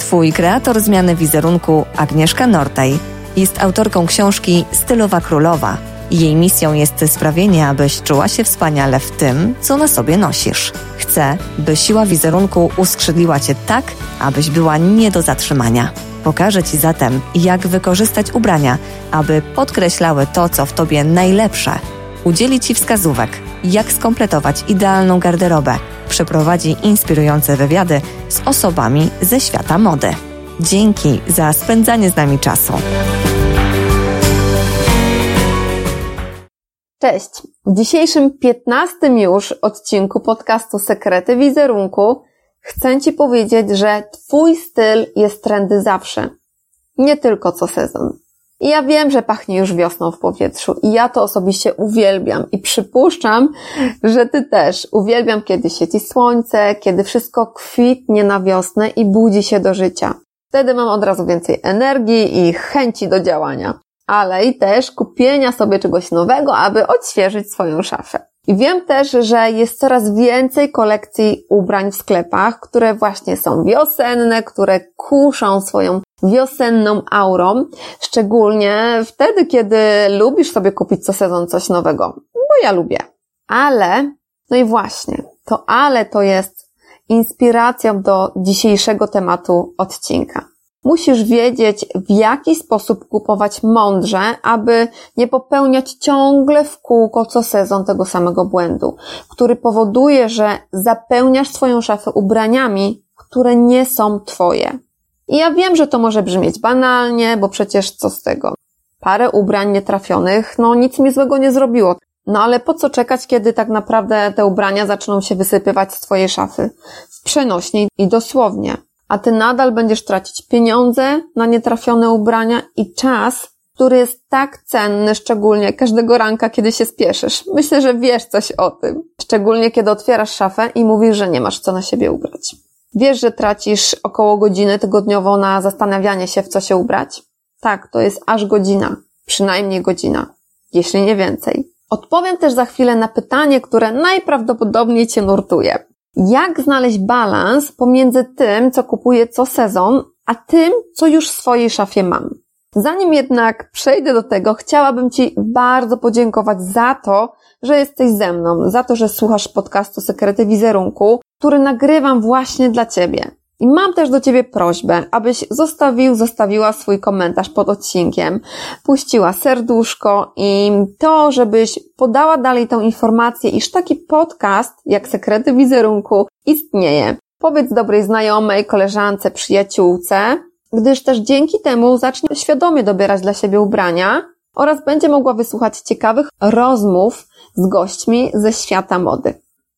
Twój kreator zmiany wizerunku, Agnieszka Nortaj, jest autorką książki Stylowa Królowa. Jej misją jest sprawienie, abyś czuła się wspaniale w tym, co na sobie nosisz. Chcę, by siła wizerunku uskrzydliła cię tak, abyś była nie do zatrzymania. Pokażę Ci zatem, jak wykorzystać ubrania, aby podkreślały to, co w Tobie najlepsze. Udzieli Ci wskazówek, jak skompletować idealną garderobę. Przeprowadzi inspirujące wywiady z osobami ze świata mody. Dzięki za spędzanie z nami czasu. Cześć! W dzisiejszym 15 już odcinku podcastu Sekrety Wizerunku chcę Ci powiedzieć, że Twój styl jest trendy zawsze. Nie tylko co sezon. I ja wiem, że pachnie już wiosną w powietrzu i ja to osobiście uwielbiam i przypuszczam, że Ty też. Uwielbiam, kiedy świeci słońce, kiedy wszystko kwitnie na wiosnę i budzi się do życia. Wtedy mam od razu więcej energii i chęci do działania. Ale i też kupienia sobie czegoś nowego, aby odświeżyć swoją szafę. I wiem też, że jest coraz więcej kolekcji ubrań w sklepach, które właśnie są wiosenne, które kuszą swoją wiosenną aurą, szczególnie wtedy, kiedy lubisz sobie kupić co sezon coś nowego, bo ja lubię. Ale, no i właśnie, to ale to jest inspiracją do dzisiejszego tematu odcinka. Musisz wiedzieć, w jaki sposób kupować mądrze, aby nie popełniać ciągle w kółko co sezon tego samego błędu, który powoduje, że zapełniasz swoją szafę ubraniami, które nie są twoje. I ja wiem, że to może brzmieć banalnie, bo przecież co z tego? Parę ubrań nietrafionych, no nic mi złego nie zrobiło. No ale po co czekać, kiedy tak naprawdę te ubrania zaczną się wysypywać z twojej szafy? W przenośni i dosłownie a ty nadal będziesz tracić pieniądze na nietrafione ubrania i czas, który jest tak cenny, szczególnie każdego ranka, kiedy się spieszysz. Myślę, że wiesz coś o tym. Szczególnie kiedy otwierasz szafę i mówisz, że nie masz co na siebie ubrać. Wiesz, że tracisz około godziny tygodniowo na zastanawianie się, w co się ubrać? Tak, to jest aż godzina. Przynajmniej godzina. Jeśli nie więcej. Odpowiem też za chwilę na pytanie, które najprawdopodobniej Cię nurtuje. Jak znaleźć balans pomiędzy tym, co kupuję co sezon, a tym, co już w swojej szafie mam? Zanim jednak przejdę do tego, chciałabym Ci bardzo podziękować za to, że jesteś ze mną, za to, że słuchasz podcastu Sekrety Wizerunku, który nagrywam właśnie dla Ciebie. I mam też do Ciebie prośbę, abyś zostawił, zostawiła swój komentarz pod odcinkiem, puściła serduszko i to, żebyś podała dalej tą informację, iż taki podcast, jak Sekrety Wizerunku, istnieje. Powiedz dobrej znajomej, koleżance, przyjaciółce, gdyż też dzięki temu zacznie świadomie dobierać dla siebie ubrania oraz będzie mogła wysłuchać ciekawych rozmów z gośćmi ze świata mody.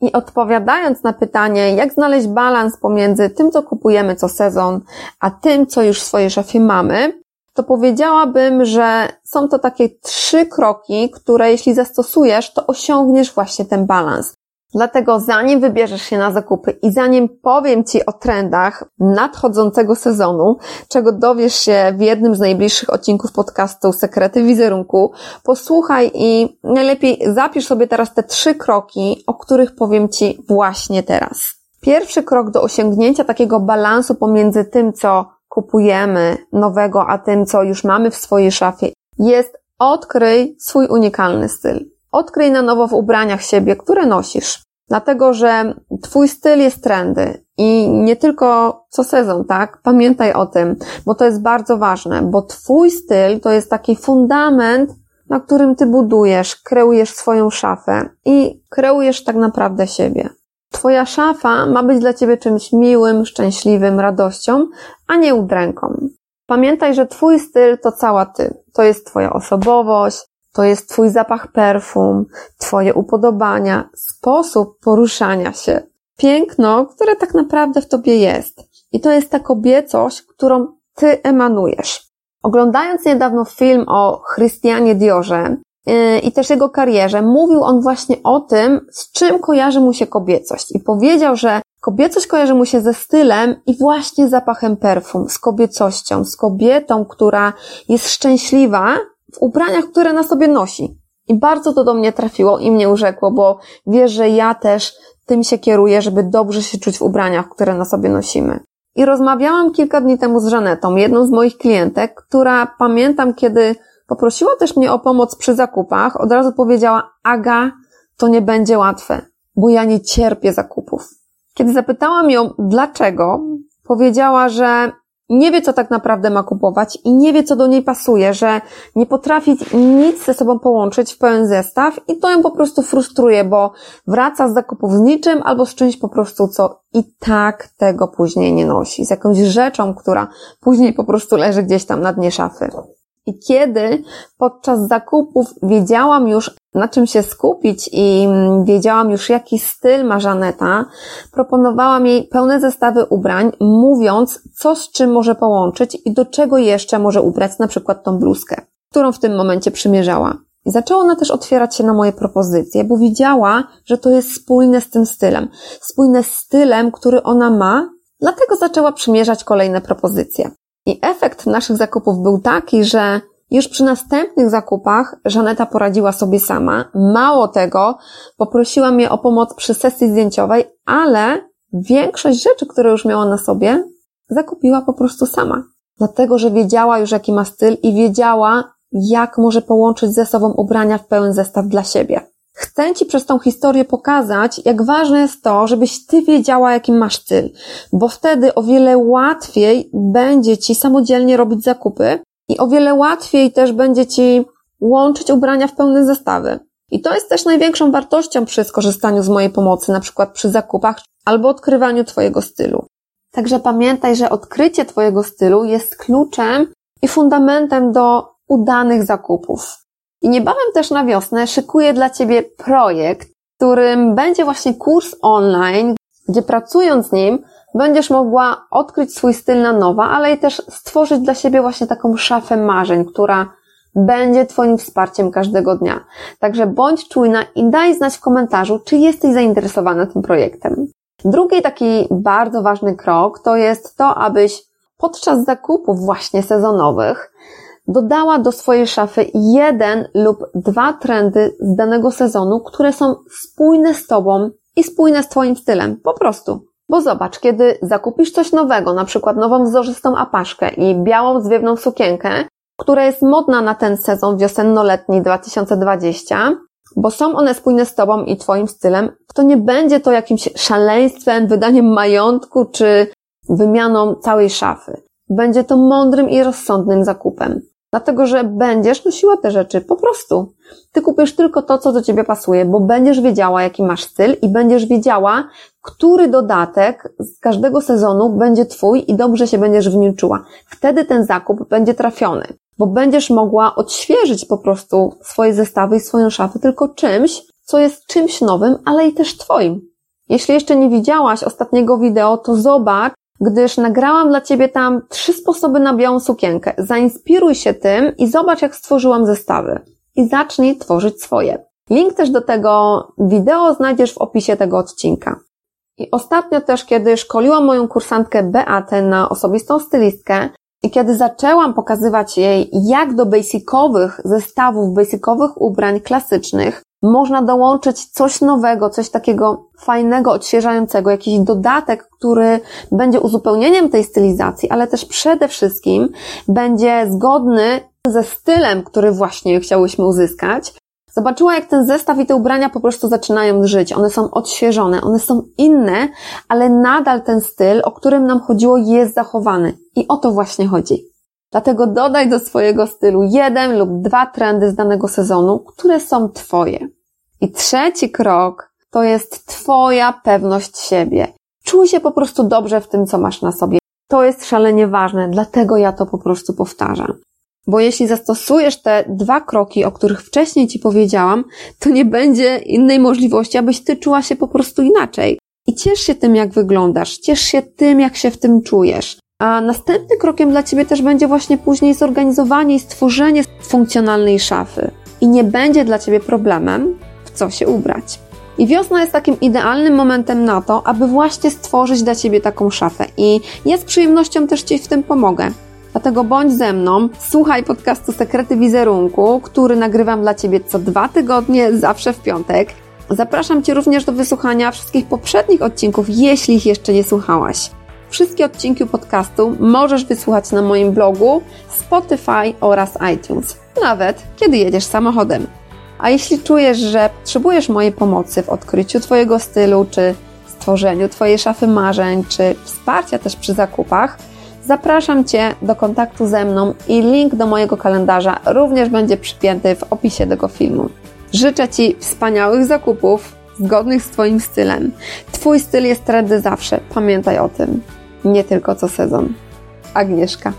I odpowiadając na pytanie, jak znaleźć balans pomiędzy tym, co kupujemy co sezon, a tym, co już w swojej szafie mamy, to powiedziałabym, że są to takie trzy kroki, które jeśli zastosujesz, to osiągniesz właśnie ten balans. Dlatego zanim wybierzesz się na zakupy i zanim powiem Ci o trendach nadchodzącego sezonu, czego dowiesz się w jednym z najbliższych odcinków podcastu Sekrety Wizerunku, posłuchaj i najlepiej zapisz sobie teraz te trzy kroki, o których powiem Ci właśnie teraz. Pierwszy krok do osiągnięcia takiego balansu pomiędzy tym, co kupujemy nowego, a tym, co już mamy w swojej szafie, jest odkryj swój unikalny styl. Odkryj na nowo w ubraniach siebie, które nosisz. Dlatego, że Twój styl jest trendy i nie tylko co sezon, tak? Pamiętaj o tym, bo to jest bardzo ważne, bo Twój styl to jest taki fundament, na którym Ty budujesz, kreujesz swoją szafę i kreujesz tak naprawdę siebie. Twoja szafa ma być dla Ciebie czymś miłym, szczęśliwym, radością, a nie udręką. Pamiętaj, że Twój styl to cała Ty. To jest Twoja osobowość, to jest Twój zapach perfum, Twoje upodobania, sposób poruszania się. Piękno, które tak naprawdę w Tobie jest. I to jest ta kobiecość, którą ty emanujesz. Oglądając niedawno film o Christianie Diorze yy, i też jego karierze, mówił on właśnie o tym, z czym kojarzy mu się kobiecość. I powiedział, że kobiecość kojarzy mu się ze stylem i właśnie zapachem perfum, z kobiecością, z kobietą, która jest szczęśliwa w ubraniach, które na sobie nosi. I bardzo to do mnie trafiło i mnie urzekło, bo wiesz, że ja też tym się kieruję, żeby dobrze się czuć w ubraniach, które na sobie nosimy. I rozmawiałam kilka dni temu z Żanetą, jedną z moich klientek, która pamiętam, kiedy poprosiła też mnie o pomoc przy zakupach, od razu powiedziała, Aga, to nie będzie łatwe, bo ja nie cierpię zakupów. Kiedy zapytałam ją dlaczego, powiedziała, że nie wie, co tak naprawdę ma kupować i nie wie, co do niej pasuje, że nie potrafi nic ze sobą połączyć w pełen zestaw i to ją po prostu frustruje, bo wraca z zakupów z niczym albo z czymś po prostu, co i tak tego później nie nosi, z jakąś rzeczą, która później po prostu leży gdzieś tam na dnie szafy. I kiedy podczas zakupów wiedziałam już, na czym się skupić i wiedziałam już, jaki styl ma Żaneta, proponowałam jej pełne zestawy ubrań, mówiąc, co z czym może połączyć i do czego jeszcze może ubrać na przykład tą bluzkę, którą w tym momencie przymierzała. Zaczęła ona też otwierać się na moje propozycje, bo widziała, że to jest spójne z tym stylem. Spójne z stylem, który ona ma, dlatego zaczęła przymierzać kolejne propozycje. I efekt naszych zakupów był taki, że już przy następnych zakupach Żaneta poradziła sobie sama. Mało tego, poprosiła mnie o pomoc przy sesji zdjęciowej, ale większość rzeczy, które już miała na sobie, zakupiła po prostu sama. Dlatego, że wiedziała już jaki ma styl i wiedziała, jak może połączyć ze sobą ubrania w pełen zestaw dla siebie. Chcę Ci przez tą historię pokazać, jak ważne jest to, żebyś Ty wiedziała, jaki masz styl, bo wtedy o wiele łatwiej będzie Ci samodzielnie robić zakupy i o wiele łatwiej też będzie Ci łączyć ubrania w pełne zestawy. I to jest też największą wartością przy skorzystaniu z mojej pomocy, na przykład przy zakupach albo odkrywaniu Twojego stylu. Także pamiętaj, że odkrycie Twojego stylu jest kluczem i fundamentem do udanych zakupów. I niebawem też na wiosnę szykuję dla Ciebie projekt, którym będzie właśnie kurs online, gdzie pracując z nim będziesz mogła odkryć swój styl na nowo, ale i też stworzyć dla siebie właśnie taką szafę marzeń, która będzie Twoim wsparciem każdego dnia. Także bądź czujna i daj znać w komentarzu, czy jesteś zainteresowana tym projektem. Drugi taki bardzo ważny krok to jest to, abyś podczas zakupów właśnie sezonowych dodała do swojej szafy jeden lub dwa trendy z danego sezonu, które są spójne z Tobą i spójne z Twoim stylem. Po prostu. Bo zobacz, kiedy zakupisz coś nowego, na przykład nową wzorzystą apaszkę i białą zwiewną sukienkę, która jest modna na ten sezon wiosenno-letni 2020, bo są one spójne z Tobą i Twoim stylem, to nie będzie to jakimś szaleństwem, wydaniem majątku czy wymianą całej szafy. Będzie to mądrym i rozsądnym zakupem. Dlatego, że będziesz nosiła te rzeczy po prostu. Ty kupisz tylko to, co do ciebie pasuje, bo będziesz wiedziała, jaki masz styl i będziesz wiedziała, który dodatek z każdego sezonu będzie twój i dobrze się będziesz w nim czuła. Wtedy ten zakup będzie trafiony, bo będziesz mogła odświeżyć po prostu swoje zestawy i swoją szafę tylko czymś, co jest czymś nowym, ale i też twoim. Jeśli jeszcze nie widziałaś ostatniego wideo, to zobacz, gdyż nagrałam dla Ciebie tam trzy sposoby na białą sukienkę. Zainspiruj się tym i zobacz, jak stworzyłam zestawy. I zacznij tworzyć swoje. Link też do tego wideo znajdziesz w opisie tego odcinka. I ostatnio też, kiedy szkoliłam moją kursantkę Beatę na osobistą stylistkę i kiedy zaczęłam pokazywać jej, jak do basicowych zestawów, basicowych ubrań klasycznych można dołączyć coś nowego, coś takiego fajnego, odświeżającego, jakiś dodatek, który będzie uzupełnieniem tej stylizacji, ale też przede wszystkim będzie zgodny ze stylem, który właśnie chciałyśmy uzyskać. Zobaczyła, jak ten zestaw i te ubrania po prostu zaczynają żyć. One są odświeżone, one są inne, ale nadal ten styl, o którym nam chodziło, jest zachowany. I o to właśnie chodzi. Dlatego dodaj do swojego stylu jeden lub dwa trendy z danego sezonu, które są Twoje. I trzeci krok to jest Twoja pewność siebie. Czuj się po prostu dobrze w tym, co masz na sobie. To jest szalenie ważne, dlatego ja to po prostu powtarzam. Bo jeśli zastosujesz te dwa kroki, o których wcześniej Ci powiedziałam, to nie będzie innej możliwości, abyś Ty czuła się po prostu inaczej. I ciesz się tym, jak wyglądasz, ciesz się tym, jak się w tym czujesz. A następnym krokiem dla Ciebie też będzie właśnie później zorganizowanie i stworzenie funkcjonalnej szafy. I nie będzie dla Ciebie problemem, w co się ubrać. I wiosna jest takim idealnym momentem na to, aby właśnie stworzyć dla Ciebie taką szafę. I ja z przyjemnością też Ci w tym pomogę. Dlatego bądź ze mną, słuchaj podcastu Sekrety Wizerunku, który nagrywam dla Ciebie co dwa tygodnie, zawsze w piątek. Zapraszam Cię również do wysłuchania wszystkich poprzednich odcinków, jeśli ich jeszcze nie słuchałaś. Wszystkie odcinki podcastu możesz wysłuchać na moim blogu, Spotify oraz iTunes, nawet kiedy jedziesz samochodem. A jeśli czujesz, że potrzebujesz mojej pomocy w odkryciu Twojego stylu, czy stworzeniu Twojej szafy marzeń, czy wsparcia też przy zakupach, zapraszam Cię do kontaktu ze mną i link do mojego kalendarza również będzie przypięty w opisie tego filmu. Życzę Ci wspaniałych zakupów, zgodnych z Twoim stylem. Twój styl jest trendy zawsze, pamiętaj o tym. Nie tylko co sezon. Agnieszka.